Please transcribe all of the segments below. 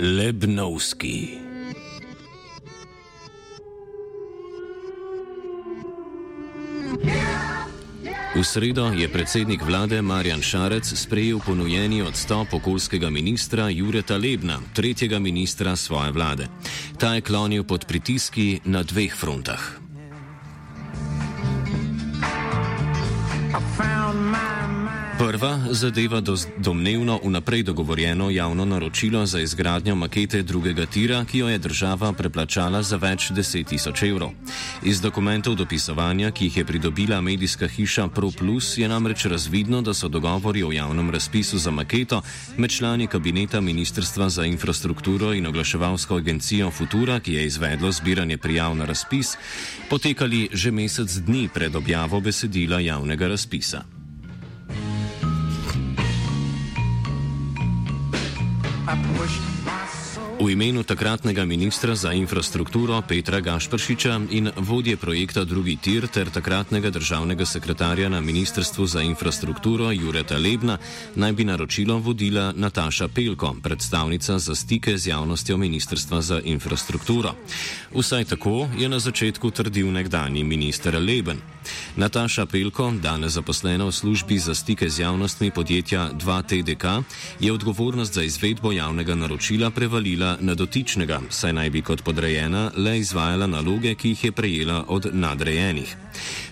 Lebnovski. V sredo je predsednik vlade Marjan Šarec sprejel ponujeni odstop okoljskega ministra Jureta Lebna, tretjega ministra svoje vlade. Ta je klonil pod pritiski na dveh frontah. Prva zadeva do, domnevno vnaprej dogovorjeno javno naročilo za izgradnjo makete drugega tira, ki jo je država preplačala za več deset tisoč evrov. Iz dokumentov dopisovanja, ki jih je pridobila medijska hiša ProPlus, je namreč razvidno, da so dogovori o javnem razpisu za maketo med člani kabineta Ministrstva za infrastrukturo in oglaševalsko agencijo Futura, ki je izvedlo zbiranje prijav na razpis, potekali že mesec dni pred objavo besedila javnega razpisa. I pushed V imenu takratnega ministra za infrastrukturo Petra Gašpršiča in vodje projekta Drugi tir ter takratnega državnega sekretarja na Ministrstvu za infrastrukturo Jureta Lebna naj bi naročilo vodila Nataša Pelko, predstavnica za stike z javnostjo Ministrstva za infrastrukturo. Vsaj tako je na začetku trdil nekdani minister Leben. Nataša Pelko, danes zaposlena v službi za stike z javnostmi podjetja 2TDK, je odgovornost za izvedbo javnega naročila prevalila na dotičnega, saj naj bi kot podrejena le izvajala naloge, ki jih je prejela od nadrejenih.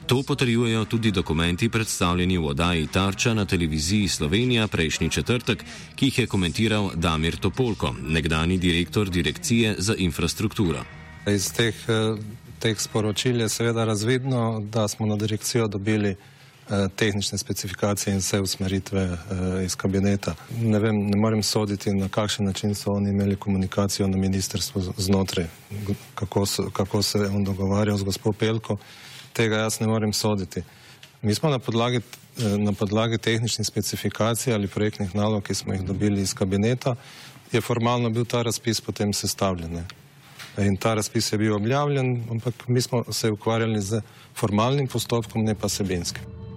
To potrjujejo tudi dokumenti predstavljeni v oddaji Tarča na televiziji Slovenija prejšnji četrtek, ki jih je komentiral Damir Topolko, nekdani direktor Direkcije za infrastrukturo. Iz teh, eh, teh sporočil je seveda razvidno, da smo na direkcijo dobili tehnične specifikacije in vse usmeritve eh, iz kabineta. Ne vem, ne morem soditi, na kakšen način so oni imeli komunikacijo na ministrstvu znotraj, kako, so, kako se je on dogovarjal z gospod Pelko, tega jaz ne morem soditi. Mi smo na podlagi, eh, na podlagi tehničnih specifikacij ali projektnih nalog, ki smo jih dobili iz kabineta, je formalno bil ta razpis potem sestavljen. In ta razpis je bil objavljen, ampak mi smo se ukvarjali z formalnim postopkom, ne pa sebinskim.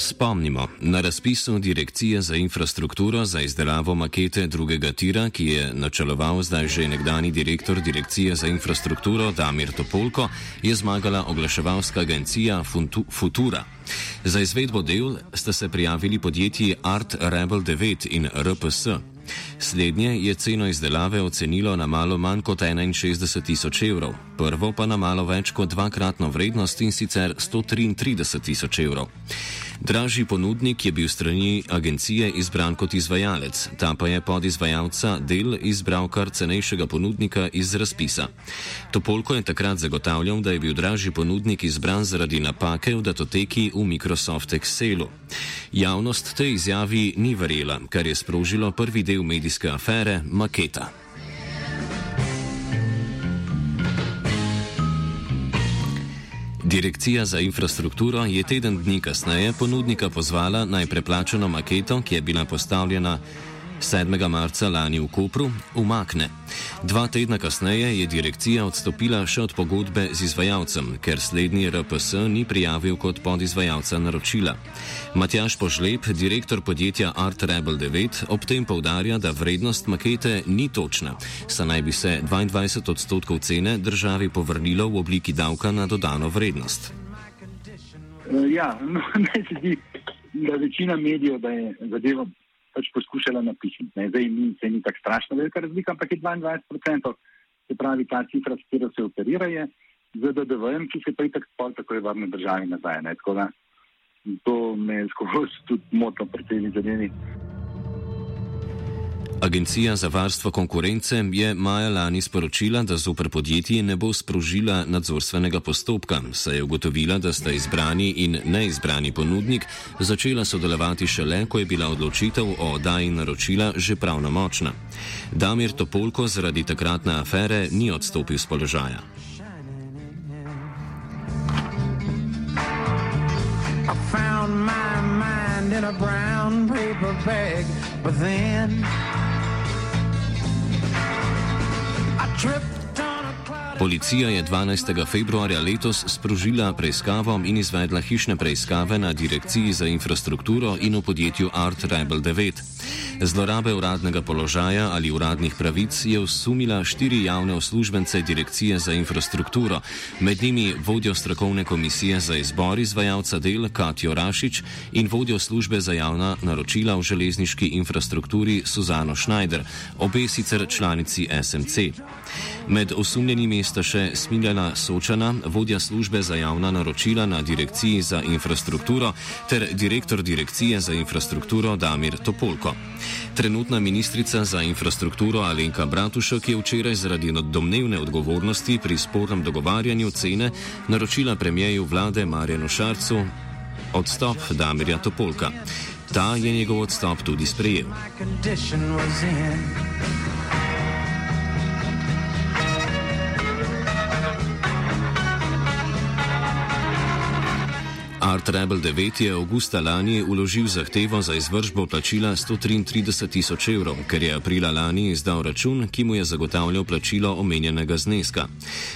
Spomnimo, na razpisu Direkcije za infrastrukturo za izdelavo makete drugega tira, ki je načeloval zdaj že nekdani direktor Direkcije za infrastrukturo Damir Topolko, je zmagala oglaševalska agencija Futura. Za izvedbo del sta se prijavili podjetji Art Rebel 9 in RPS. Slednje je ceno izdelave ocenilo na malo manj kot 61 tisoč evrov, prvo pa na malo več kot dvakratno vrednost in sicer 133 tisoč evrov. Dražji ponudnik je bil strani agencije izbran kot izvajalec, ta pa je pod izvajalca del izbral kar cenejšega ponudnika iz razpisa. Topolko je takrat zagotavljal, da je bil dražji ponudnik izbran zaradi napake v datoteki v Microsoft Excelu. Javnost te izjavi ni verjela, kar je sprožilo prvi del medijske afere Maketa. Direkcija za infrastrukturo je teden dni kasneje ponudnika pozvala naj preplačeno maketo, ki je bila postavljena 7. marca lani v Kopru, umakne. Dva tedna kasneje je direkcija odstopila še od pogodbe z izvajalcem, ker slednji RPS ni prijavil kot podizvajalca naročila. Matjaš Požlep, direktor podjetja Art Rebel 9, ob tem povdarja, da vrednost makete ni točna, saj naj bi se 22 odstotkov cene državi povrnilo v obliki davka na dodano vrednost. Ja, no, meni se zdi, da večina medijev, da je zadeva pač poskušala napihniti. ne. Zdaj ni, ni tako strašno velika razlika, ampak je 22%, se pravi ta cifra, s katero se operira, je z DDV-jem, ki se pa itak spol tako je vrne državi nazaj. Ne. Tako da to me skozi tudi motno pri tej zadevi. Agencija za varstvo konkurence je maja lani sporočila, da zoper podjetje ne bo sprožila nadzorstvenega postopka, saj je ugotovila, da sta izbrani in neizbrani ponudnik začela sodelovati šele, ko je bila odločitev o oddaji naročila že pravnomočna. Damir Topolko zaradi takratne afere ni odstopil z položaja. I found my mind in a brown paper bag, but then I Policija je 12. februarja letos sprožila preiskavo in izvedla hišne preiskave na Direkciji za infrastrukturo in v podjetju Art Rebel 9. Zlorabe uradnega položaja ali uradnih pravic je osumila štiri javne uslužbence Direkcije za infrastrukturo, med njimi vodjo strokovne komisije za izbor izvajalca del Katjo Rašič in vodjo službe za javna naročila v železniški infrastrukturi Suzano Schneider, obe sicer članici SMC. Med osumljenimi sta še Smiljana Sočana, vodja službe za javna naročila na Direkciji za infrastrukturo, ter direktor Direkcije za infrastrukturo Damir Topolko. Trenutna ministrica za infrastrukturo Alenka Bratušek je včeraj zaradi domnevne odgovornosti pri spornem dogovarjanju cene naročila premijeju vlade Marjanu Šarcu odstop Damirja Topolka. Ta je njegov odstop tudi sprejel. Rebel 9 je avgusta lani uložil zahtevo za izvršbo plačila 133 tisoč evrov, ker je aprila lani izdal račun, ki mu je zagotavljal plačilo omenjenega zneska.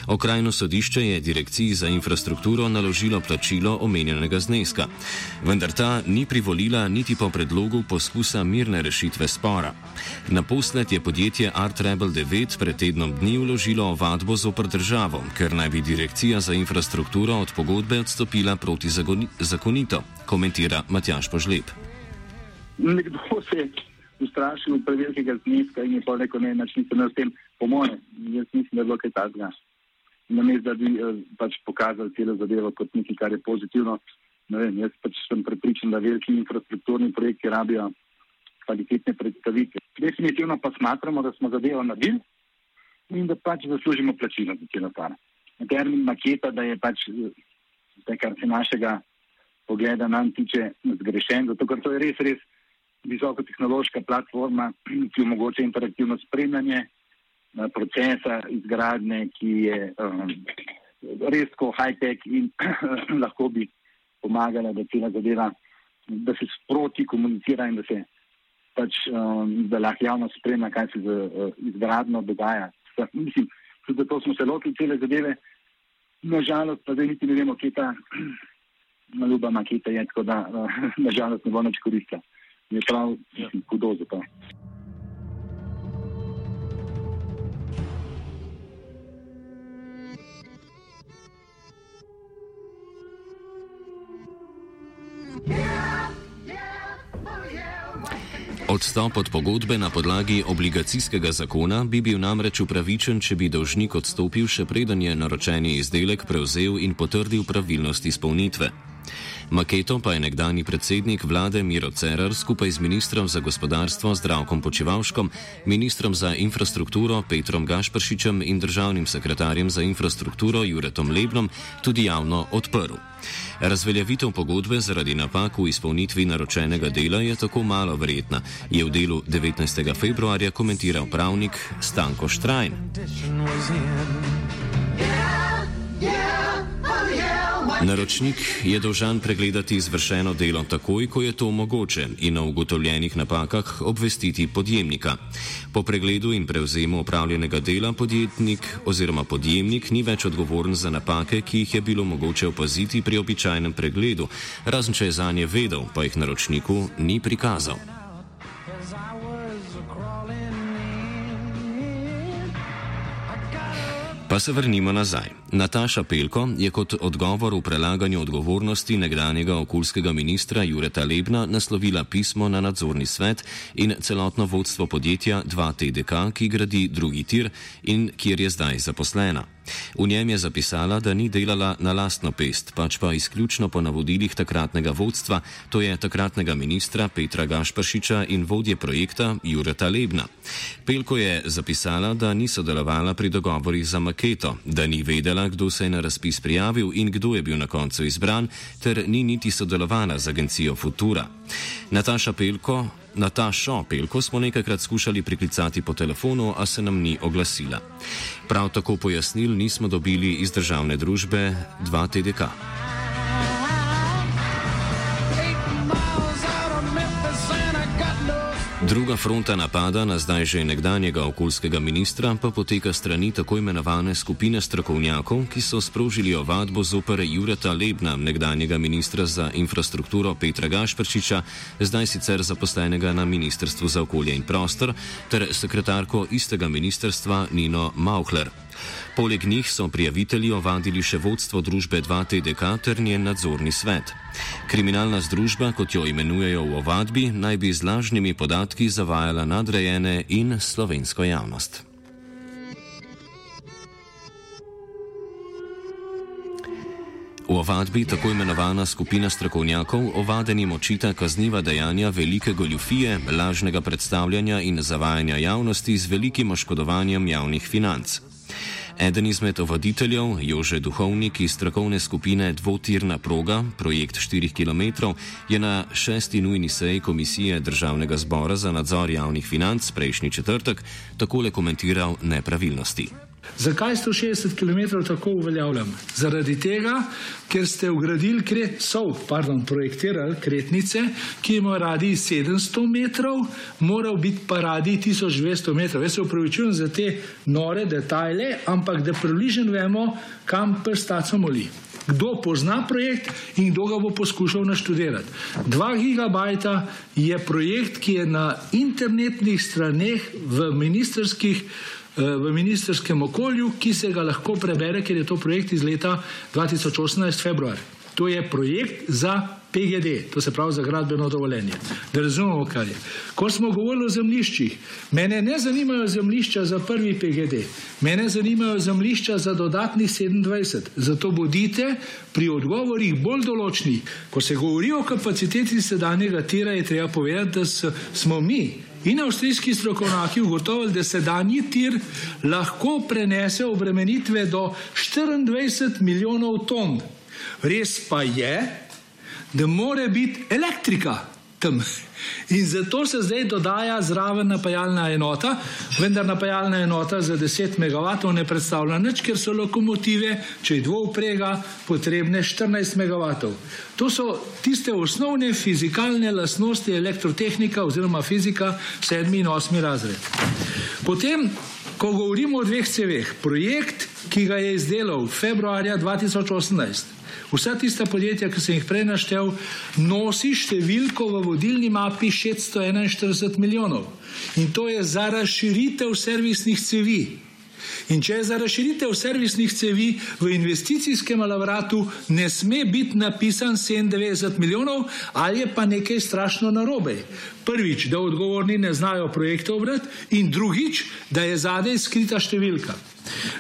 Okrajno sodišče je Direkciji za infrastrukturo naložilo plačilo omenjenega zneska, vendar ta ni privolila niti po predlogu poskusa mirne rešitve spora. Naposled je podjetje Art Rebel 9 pred tednom dni uložilo ovadbo zoper državo, ker naj bi Direkcija za infrastrukturo od pogodbe odstopila proti zagoni- zakonito, komentira Matjaš Požlep. Nekdo se je ustrašil prevelikega zneska in je pa rekel, ne, nič nisem s tem, po mojem, jaz mislim, da je bilo kaj takega. Namesto da bi eh, pač pokazali celo zadevo kot nekaj, kar je pozitivno. Ne vem, jaz pač sem prepričan, da veliki infrastrukturni projekti rabijo kvalitetne predstavitve. Definitivno pa smatramo, da smo zadevo naredili in da pač zaslužimo plačilo za celo stvar. Termin maketa, da je pač eh, zdaj, kar se našega pogleda nam tiče, zgrešen, zato ker to je res, res visokotehnološka platforma, ki omogoča interaktivno spremljanje eh, procesa izgradnje, ki je um, res tako high-tech in lahko bi pomagala, da cela zadeva, da se sproti komunicira in da se pač, um, da lahko javnost spremlja, kaj se z uh, izgradnjo dogaja. Sa, mislim, zato smo se lotili cele zadeve, nažalost pa zdaj niti ne vemo, kje ta ljuba maketa je, tako da uh, nažalost ne bo nič koristila. Je prav mislim, hudo za to. Odstop od pogodbe na podlagi obligacijskega zakona bi bil namreč upravičen, če bi dolžnik odstopil še preden je naročeni izdelek prevzel in potrdil pravilnost izpolnitve. Maketo pa je nekdani predsednik vlade Miro Cerar skupaj z ministrom za gospodarstvo Zdravkom Počivalškom, ministrom za infrastrukturo Petrom Gašpršičem in državnim sekretarjem za infrastrukturo Juretom Lebnom tudi javno odprl. Razveljavitev pogodbe zaradi napak v izpolnitvi naročenega dela je tako malo verjetna, je v delu 19. februarja komentiral pravnik Stanko Štrajn. Naročnik je dolžan pregledati izvršeno delo takoj, ko je to mogoče in o ugotovljenih napakah obvestiti podjemnika. Po pregledu in prevzemu opravljenega dela podjetnik oziroma podjemnik ni več odgovoren za napake, ki jih je bilo mogoče opaziti pri običajnem pregledu, razen če je za nje vedel, pa jih naročniku ni prikazal. Pa se vrnimo nazaj. Nataša Pelko je kot odgovor v prelaganju odgovornosti nekdanjega okoljskega ministra Jureta Lebna naslovila pismo na nadzorni svet in celotno vodstvo podjetja 2TDK, ki gradi drugi tir in kjer je zdaj zaposlena. V njem je zapisala, da ni delala na lastno pest, pač pa izključno po navodilih takratnega vodstva, to je takratnega ministra Petra Gašpršiča in vodje projekta Jureta Lebna. Pelko je zapisala, da ni sodelovala pri dogovorih za maketo, da ni vedela, kdo se je na razpis prijavil in kdo je bil na koncu izbran, ter ni niti sodelovala z agencijo Futura. Nataša Pelko Natašo Pelko smo nekajkrat skušali priklicati po telefonu, a se nam ni oglasila. Prav tako pojasnil nismo dobili iz državne družbe 2TDK. Druga fronta napada na zdaj že nekdanjega okoljskega ministra pa poteka strani tako imenovane skupine strokovnjakov, ki so sprožili ovadbo zoper Jureta Lebna, nekdanjega ministra za infrastrukturo Petra Gašprčiča, zdaj sicer zaposlenega na Ministrstvu za okolje in prostor, ter sekretarko istega ministrstva Nino Mauchler. Poleg njih so prijavitelji ovadili še vodstvo družbe 2TDK ter njen nadzorni svet. Kriminalna združba, kot jo imenujejo v ovadbi, naj bi z lažnimi podatki zavajala nadrejene in slovensko javnost. V ovadbi tako imenovana skupina strokovnjakov ovadenim očita kazniva dejanja velike goljufije, lažnega predstavljanja in zavajanja javnosti z velikim oškodovanjem javnih financ. Eden izmed voditeljev, Jože Duhovnik iz strokovne skupine Dvotirna proga, projekt 4 km, je na šesti nujni seji Komisije Državnega zbora za nadzor javnih financ prejšnji četrtek takole komentiral nepravilnosti. Zakaj 160 km tako uveljavljam? Zaradi tega, ker ste ugradili, kret, so, pardon, projektirali kretnice, ki imajo radi 700 metrov, moral biti pa radi 1200 metrov. Jaz se upravičujem za te nore detajle, ampak da približno vemo, kam prstaco moli. Kdo pozna projekt in kdo ga bo poskušal naštudirati. 2 gigabajta je projekt, ki je na internetnih straneh v ministerskih v ministerskem okolju, ki se ga lahko prebere, ker je to projekt iz leta 2018, februar. To je projekt za PGD, to se pravi za gradbeno dovoljenje. Da razumemo, kaj je. Ko smo govorili o zemljiščih, mene ne zanimajo zemljišča za prvi PGD, mene zanimajo zemljišča za dodatnih 27. Zato bodite pri odgovorih bolj določni. Ko se govori o kapaciteti sedanjega tira, je treba povedati, da smo mi in avstrijski strokovnjaki ugotovili, da sedanji tir lahko prenese obremenitve do 24 milijonov ton. Res pa je, da mora biti elektrika tam. In zato se zdaj dodaja zraven napajalna enota, vendar napajalna enota za 10 MW ne predstavlja nič, ker so lokomotive, če je dvouprega, potrebne 14 MW. To so tiste osnovne fizikalne lastnosti elektrotehnika oziroma fizika 7 in 8 razred. Potem, ko govorimo o dveh CV-jih, projekt, ki ga je izdelal februarja 2018, Vsa tista podjetja, ki sem jih prej naštel, nosi številko v vodilni mapi 641 milijonov. In to je za razširitev servisnih cevi. In če je za razširitev servisnih cevi v investicijskem alavratu, ne sme biti napisan 97 milijonov ali je pa nekaj strašno narobe. Prvič, da odgovorni ne znajo projekte obrati in drugič, da je zadej skrita številka.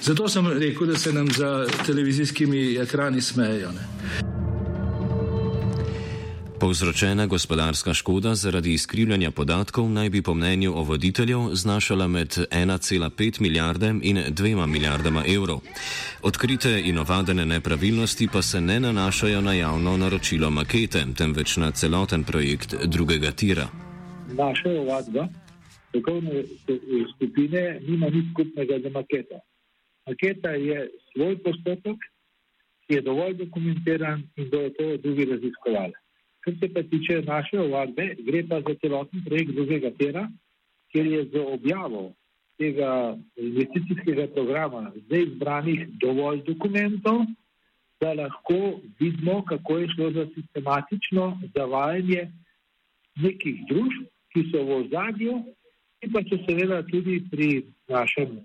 Zato sem rekel, da se nam za televizijskimi ekrani smejejo. Ne. Povzročena gospodarska škoda zaradi izkrivljanja podatkov naj bi po mnenju o voditeljev znašala med 1,5 milijarde in 2 milijardama evrov. Odkrite in ovadene nepravilnosti pa se ne nanašajo na javno naročilo makete, temveč na celoten projekt drugega tira. Naša ovadba, strokovne skupine, nima nič skupnega z maketo. Maketa je svoj postopek, ki je dovolj dokumentiran in bodo to drugi raziskovali. Kar se pa tiče naše ovadbe, gre pa za celoten projekt drugega tera, kjer je za objavo tega investicijskega programa zdaj zbranih dovolj dokumentov, da lahko vidimo, kako je šlo za sistematično zavajanje nekih družb, ki so v ozadju in pa če seveda tudi pri našem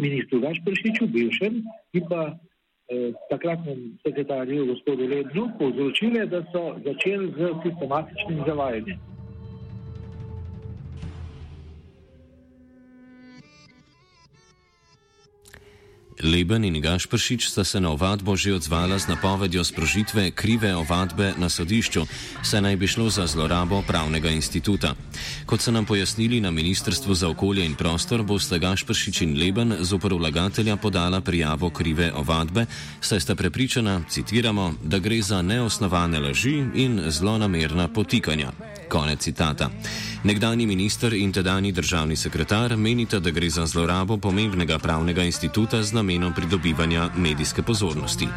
ministru Gašpršiču, bivšem, in pa takratnem sekretarju gospodu Lebnu povzročile, da so začeli z sistematičnim zavajanjem. Leben in Gašpršič sta se na ovadbo že odzvala z napovedjo sprožitve krive ovadbe na sodišču, saj naj bi šlo za zlorabo pravnega instituta. Kot so nam pojasnili na Ministrstvu za okolje in prostor, bosta Gašpršič in Leben z opor vlagatelja podala prijavo krive ovadbe, saj sta prepričana, citiramo, da gre za neosnovane laži in zlonamerna potikanja. Konec citata. Nekdani minister in tedajni državni sekretar menita, da gre za zlorabo pomembnega pravnega instituta z namenom pridobivanja medijske pozornosti.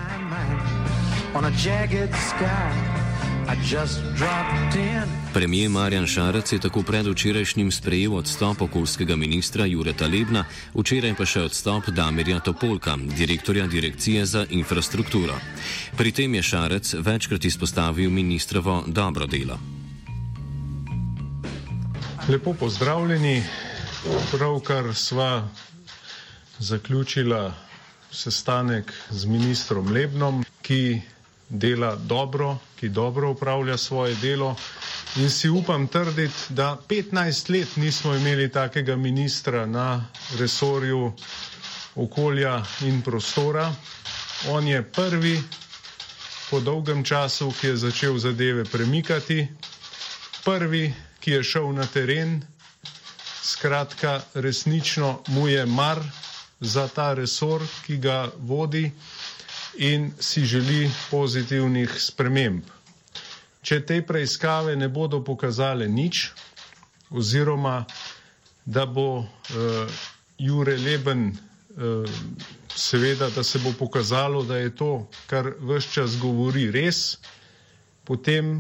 Premijer Marjan Šarac je tako predvčerajšnjim sprejel odstop okoljskega ministra Jureta Lebna, včeraj pa še odstop Damirja Topolka, direktorja Direkcije za infrastrukturo. Pri tem je Šarac večkrat izpostavil ministrovo dobro delo. Lepo pozdravljeni. Pravkar sva zaključila sestanek z ministrom Lebnom, ki dela dobro, ki dobro upravlja svoje delo in si upam trditi, da 15 let nismo imeli takega ministra na resorju okolja in prostora. On je prvi po dolgem času, ki je začel zadeve premikati, prvi, ki je šel na teren, skratka, resnično mu je mar za ta resor, ki ga vodi in si želi pozitivnih sprememb. Če te preiskave ne bodo pokazale nič, oziroma da bo uh, Jure Leben, uh, seveda, da se bo pokazalo, da je to, kar vse čas govori, res, potem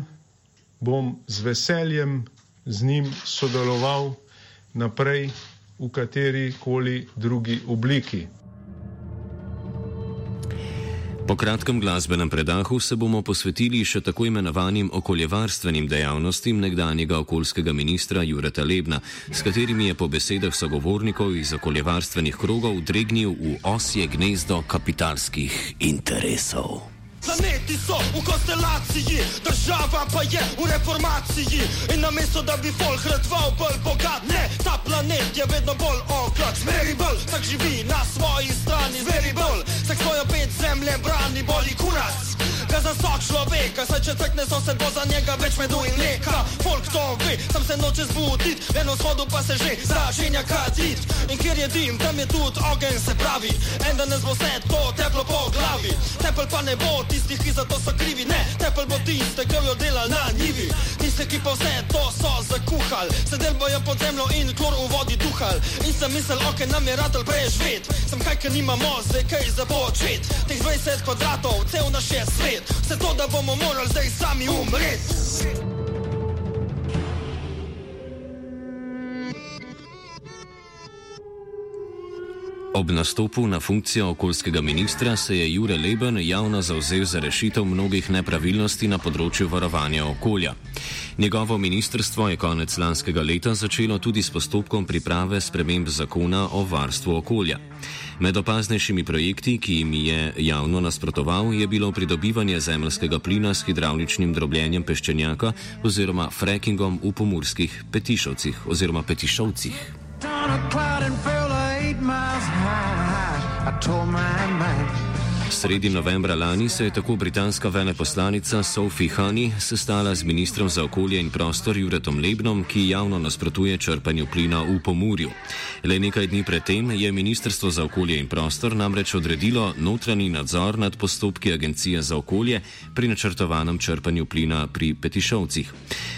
bom z veseljem z njim sodeloval naprej v kateri koli drugi obliki. Po kratkem glasbenem predahu se bomo posvetili še tako imenovanim okoljevarstvenim dejavnostim nekdanjega okoljskega ministra Jureta Lebna, s katerimi je po besedah sogovornikov iz okoljevarstvenih krogov dregnil v osje gnezdo kapitalskih interesov. Planeti so v konstelaciji, država pa je v reformaciji. In namesto da bi folk redval bolj bogat, ne, ta planet je vedno bolj okrat. Zveri bolj, tak živi na svoji strani, zveri bolj, tak svojo pet zemlje brani, boli kurac. Ga za sok človeka, saj če tekne so se bo za njega več medu in mleka. Folk to ve, sam se noče zbudit, eno shodu pa se že začenja kadit. In kjer je dim, tam je tudi ogen, se pravi, en danes bo vse to teplo po glavi. Tepel pa ne bo tistih, ki za to so krivi, ne, tepel bo tiste, ki jo delal na njivi. Tiste, ki pa vse to so zakuhal, sedel bojo pod zemljo in klor v vodi duhal. In sem mislil, ok, nam je radel preživeti, sem kaj, ker nimamo zdaj kaj za počet. Teh 20 kvadratov, cel naš je svet. Vse to, da bomo morali zdaj sami umreti. Ob nastopu na funkcijo okoljskega ministra se je Jure Leben javno zauzel za rešitev mnogih nepravilnosti na področju varovanja okolja. Njegovo ministrstvo je konec lanskega leta začelo tudi s postopkom priprave sprememb zakona o varstvu okolja. Med opaznejšimi projekti, ki jim je javno nasprotoval, je bilo pridobivanje zemljskega plina s hidravličnim drobljenjem peščenjaka oziroma frackingom v pomorskih petišovcih oziroma petišovcih. I told my mind. Sredi novembra lani se je tako britanska veleposlanica Sophie Honey sestala z ministrom za okolje in prostor Juretom Lebnom, ki javno nasprotuje črpanju plina v Pomorju. Le nekaj dni predtem je Ministrstvo za okolje in prostor namreč odredilo notranji nadzor nad postopki Agencije za okolje pri načrtovanem črpanju plina pri Petišovcih.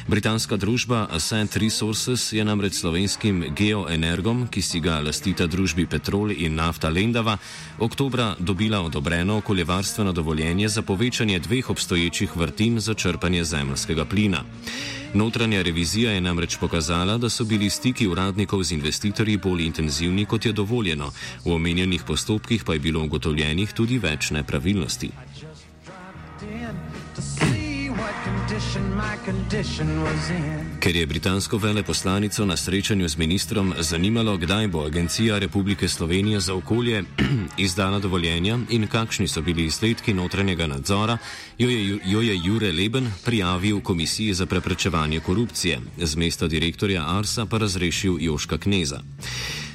Britanska družba Ascent Resources je namreč slovenskim geoenergom, ki si ga lastita družbi Petrol in Nafta Lendava, oktobra dobila odobreno okoljevarstveno dovoljenje za povečanje dveh obstoječih vrtin za črpanje zemljskega plina. Notranja revizija je namreč pokazala, da so bili stiki uradnikov z investitorji bolj intenzivni, kot je dovoljeno. V omenjenih postopkih pa je bilo ugotovljenih tudi več nepravilnosti. Ker je britansko veleposlanico na srečanju z ministrom zanimalo, kdaj bo Agencija Republike Slovenije za okolje izdala dovoljenja in kakšni so bili izsledki notranjega nadzora, jo je, jo je Jure Leben prijavil Komisiji za preprečevanje korupcije, z mesta direktorja Arsa pa razrešil Joška Kneza.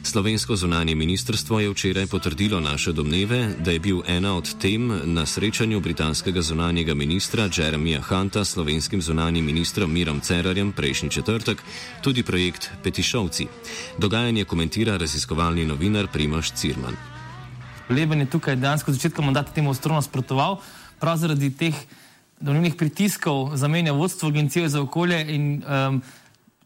Slovensko zunanje ministrstvo je včeraj potrdilo naše domneve, da je bil ena od tem na srečanju britanskega zunanjega ministra Jeremija Hunta s slovenskim zunanjim ministrom Mirom Cerarjem prejšnji četrtek tudi projekt Petišovci. Dogajanje komentira raziskovalni novinar Primoš Cirman. Leben je tukaj dejansko od začetka mandata temu ostro nasprotoval, prav zaradi teh domnevnih pritiskov zamenja vodstvo agencije za okolje in um,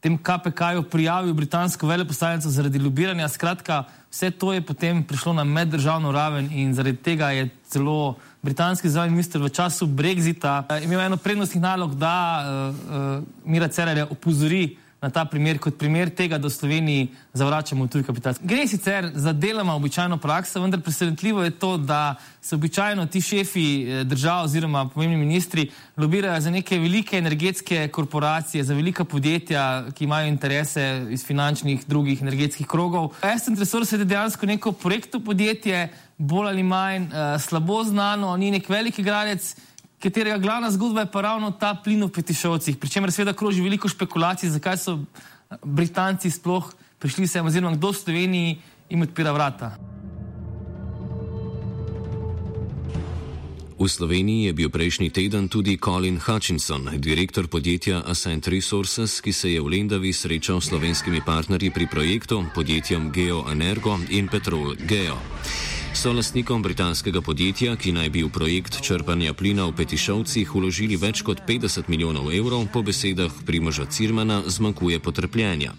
tem KPK-ju prijavil britansko veleposlanico zaradi lobiranja. Skratka, vse to je potem prišlo na meddržavno raven in zaradi tega je celo britanski zunanji minister v času Brexita uh, imel eno prednostnih nalog, da uh, uh, Mira Cerarja opozori na ta primer kot primer tega, da v Sloveniji zavračamo tuj kapital. Gre sicer za deloma običajno prakso, vendar presenetljivo je to, da se običajno ti šefi držav oziroma pomembni ministri lobirajo za neke velike energetske korporacije, za velika podjetja, ki imajo interese iz finančnih, drugih energetskih krogov. Ascent Resource je dejansko neko projektno podjetje, bolj ali manj uh, slabo znano, ni nek veliki igralec, katerega glavna zgodba je pa ravno ta plin v Petišovcih, pri čemer seveda kroži veliko špekulacij, zakaj so Britanci sploh prišli sem oziroma kdo v Sloveniji jim odpira vrata. V Sloveniji je bil prejšnji teden tudi Colin Hutchinson, direktor podjetja Ascent Resources, ki se je v Lendavi srečal s slovenskimi partnerji pri projektu, podjetjem Geo Energo in Petrol Geo. So lastnikom britanskega podjetja, ki naj bi v projekt črpanja plina v Petišovcih uložili več kot 50 milijonov evrov, po besedah Primoža Cirmana zmanjkuje potrpljenja.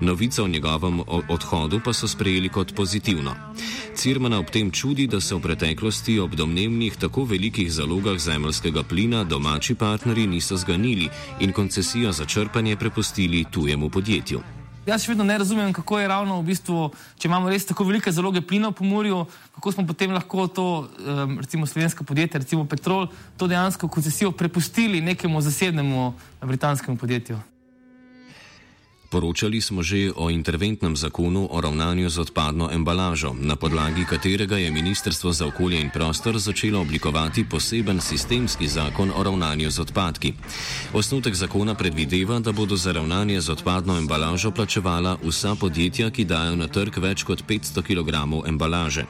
Novica o njegovem odhodu pa so sprejeli kot pozitivno. Cirmana ob tem čudi, da se v preteklosti ob domnevnih tako velikih zalogah zemljskega plina domači partnerji niso zganili in koncesijo za črpanje prepustili tujemu podjetju. Jaz še vedno ne razumem, kako je ravno v bistvu, če imamo res tako velike zaloge plina v pomorju, kako smo potem lahko to, um, recimo slovensko podjetje, recimo Petrol, to dejansko koncesijo prepustili nekemu zasebnemu britanskemu podjetju. Poročali smo že o interventnem zakonu o ravnanju z odpadno embalažo, na podlagi katerega je Ministrstvo za okolje in prostor začelo oblikovati poseben sistemski zakon o ravnanju z odpadki. Osnutek zakona predvideva, da bodo za ravnanje z odpadno embalažo plačevala vsa podjetja, ki dajo na trg več kot 500 kg embalaže.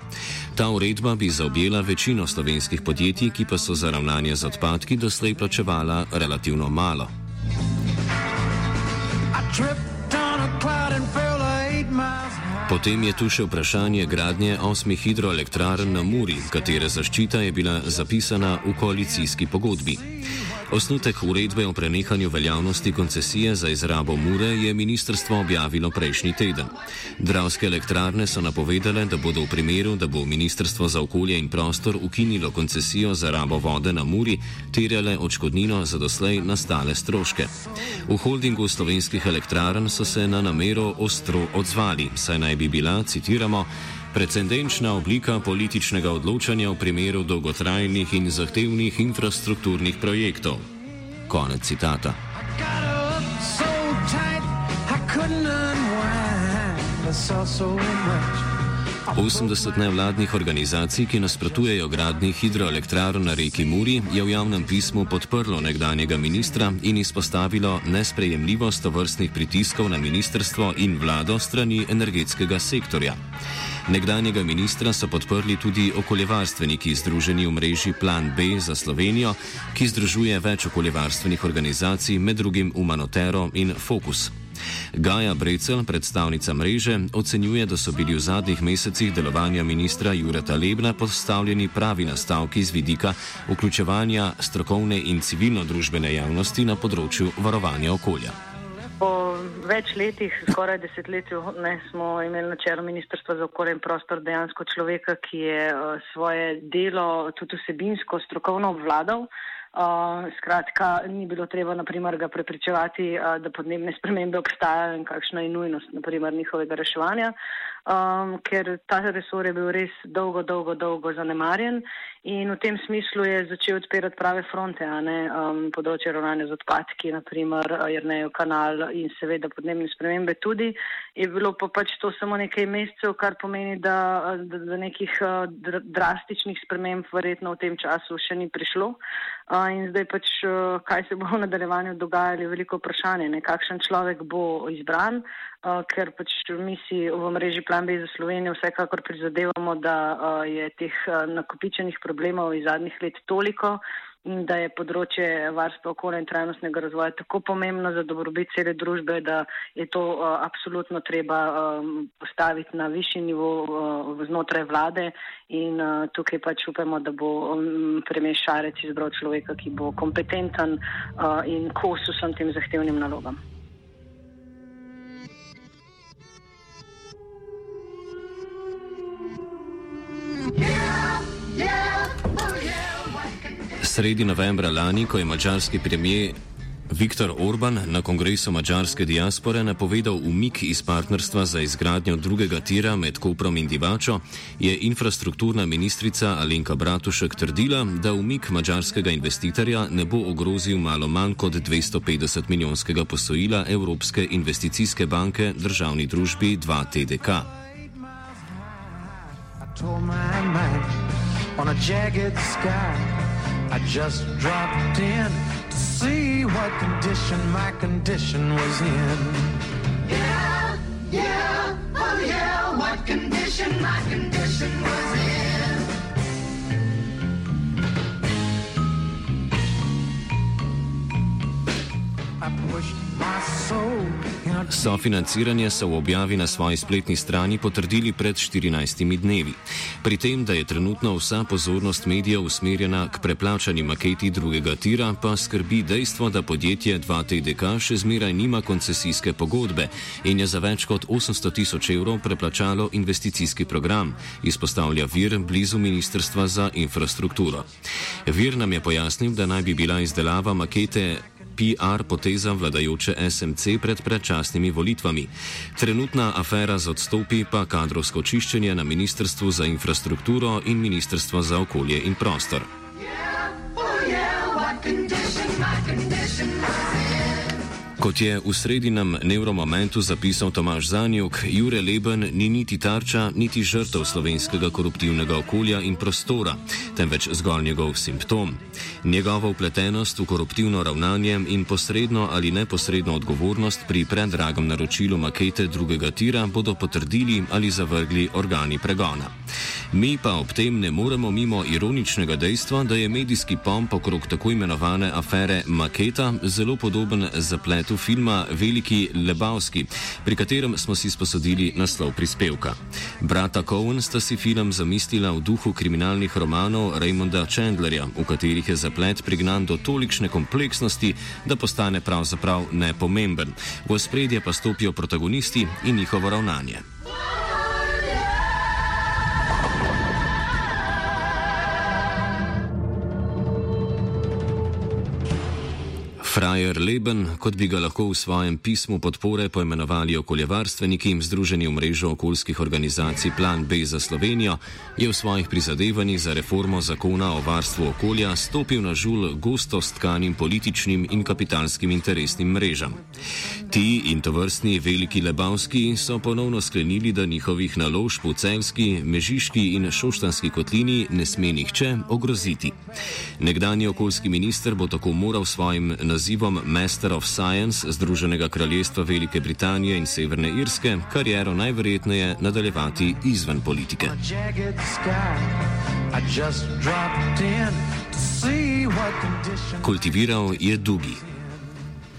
Ta uredba bi zaobjela večino slovenskih podjetij, ki pa so za ravnanje z odpadki doslej plačevala relativno malo. Potem je tu še vprašanje gradnje osmih hidroelektrarn na Muri, katere zaščita je bila zapisana v koalicijski pogodbi. Osnutek uredbe o prenehanju veljavnosti koncesije za izrabo Mure je ministrstvo objavilo prejšnji teden. Dravske elektrarne so napovedale, da bodo v primeru, da bo ministrstvo za okolje in prostor ukinilo koncesijo za rabo vode na Muri, terjale odškodnino za doslej nastale stroške. V holdingu slovenskih elektrarn so se na namero ostro odzvali, saj naj bi bila, citiramo, precedenčna oblika političnega odločanja v primeru dolgotrajnih in zahtevnih infrastrukturnih projektov. Konec citata. 80 nevladnih organizacij, ki nasprotujejo gradni hidroelektrarn na reki Muri, je v javnem pismu podprlo nekdanjega ministra in izpostavilo nesprejemljivost tovrstnih pritiskov na ministrstvo in vlado strani energetskega sektorja. Nekdanjega ministra so podprli tudi okoljevarstveniki združeni v mreži Plan B za Slovenijo, ki združuje več okoljevarstvenih organizacij, med drugim Humanotero in Focus. Gaja Brecel, predstavnica mreže, ocenjuje, da so bili v zadnjih mesecih delovanja ministra Jureta Lebna postavljeni pravi nastavki z vidika vključevanja strokovne in civilno-družbene javnosti na področju varovanja okolja. Po več letih, skoraj desetletju, ne, smo imeli na čelu Ministrstva za okolje in prostor dejansko človeka, ki je uh, svoje delo tudi vsebinsko, strokovno obvladal. Uh, skratka, ni bilo treba naprimer, ga prepričevati, uh, da podnebne spremembe obstajajo in kakšna je nujnost naprimer, njihovega reševanja. Um, ker ta resor je bil res dolgo, dolgo, dolgo zanemarjen in v tem smislu je začel odpirati prave fronte, ne um, področje ravnanja z odpadki, naprimer Jrnejo kanal in seveda podnebne spremembe tudi. Je bilo pa pač to samo nekaj mesecev, kar pomeni, da, da, da nekih uh, drastičnih sprememb verjetno v tem času še ni prišlo. Uh, in zdaj pač, uh, kaj se bo v nadaljevanju dogajalo, je veliko vprašanje, ne? kakšen človek bo izbran, uh, ker pač mi si v mreži Plan B za Slovenijo vsekakor prizadevamo, da uh, je teh uh, nakopičenih problemov iz zadnjih let toliko in da je področje varstva okolja in trajnostnega razvoja tako pomembno za dobrobit cele družbe, da je to uh, absolutno treba um, postaviti na višji nivo uh, znotraj vlade in uh, tukaj pač upamo, da bo um, premijer Šarec izbral človeka, ki bo kompetenten uh, in kos vsem tem zahtevnim nalogam. Sredi novembra lani, ko je mačarski premijer Viktor Orban na kongresu mačarske diaspore napovedal umik iz partnerstva za izgradnjo drugega tira med Koprom in Divačo, je infrastrukturna ministrica Alenka Bratušek trdila, da umik mačarskega investitorja ne bo ogrozil malo manj kot 250 milijonskega posojila Evropske investicijske banke državni družbi 2TDK. On a jagged sky, I just dropped in to see what condition my condition was in. Yeah, yeah, oh yeah, what condition my condition was in. I pushed my soul Sofinanciranje so v objavi na svoji spletni strani potrdili pred 14 dnevi. Pri tem, da je trenutno vsa pozornost medijev usmerjena k preplačani maketi drugega tira, pa skrbi dejstvo, da podjetje 2TDK še zmeraj nima koncesijske pogodbe in je za več kot 800 tisoč evrov preplačalo investicijski program, izpostavlja vir blizu Ministrstva za infrastrukturo. Vir nam je pojasnil, da naj bi bila izdelava makete PR poteza vladajoče SMC pred predčasnimi volitvami. Trenutna afera z odstopi pa kadrovsko čiščenje na Ministrstvu za infrastrukturo in Ministrstvo za okolje in prostor. Kot je v sredinem nevromomentu zapisal Tomaš Zanjuk, Jure Leben ni niti tarča, niti žrtev slovenskega koruptivnega okolja in prostora, temveč zgolj njegov simptom. Njegova upletenost v koruptivno ravnanje in posredno ali neposredno odgovornost pri predragem naročilu makete drugega tira bodo potrdili ali zavrgli organi pregona. Mi pa ob tem ne moremo mimo ironičnega dejstva, da je medijski pomp okrog tako imenovane afere Maketa zelo podoben zapletu filma Veliki Lebavski, pri katerem smo si sposodili naslov prispevka. Brata Cohen sta si film zamislila v duhu kriminalnih romanov Raymonda Chandlerja, v katerih je zaplet prignan do tolikšne kompleksnosti, da postane pravzaprav nepomemben. V spredje pa stopijo protagonisti in njihovo ravnanje. Frajer Leben, kot bi ga lahko v svojem pismu podpore poimenovali okoljevarstveniki in združeni v mrežo okoljskih organizacij Plan B za Slovenijo, je v svojih prizadevanjih za reformo zakona o varstvu okolja stopil na žul gosto stkanim političnim in kapitalskim interesnim mrežam. Ti in tovrstni veliki lebavski so ponovno sklenili, da njihovih naložb v celski, mežiški in šoštanski kotlini ne sme nihče ogroziti. Nekdani okoljski minister bo tako moral svojim nazivom nazivom Master of Science Združenega kraljestva Velike Britanije in Severne Irske kariero najverjetneje nadaljevati izven politike. Kultiviral je Dugi.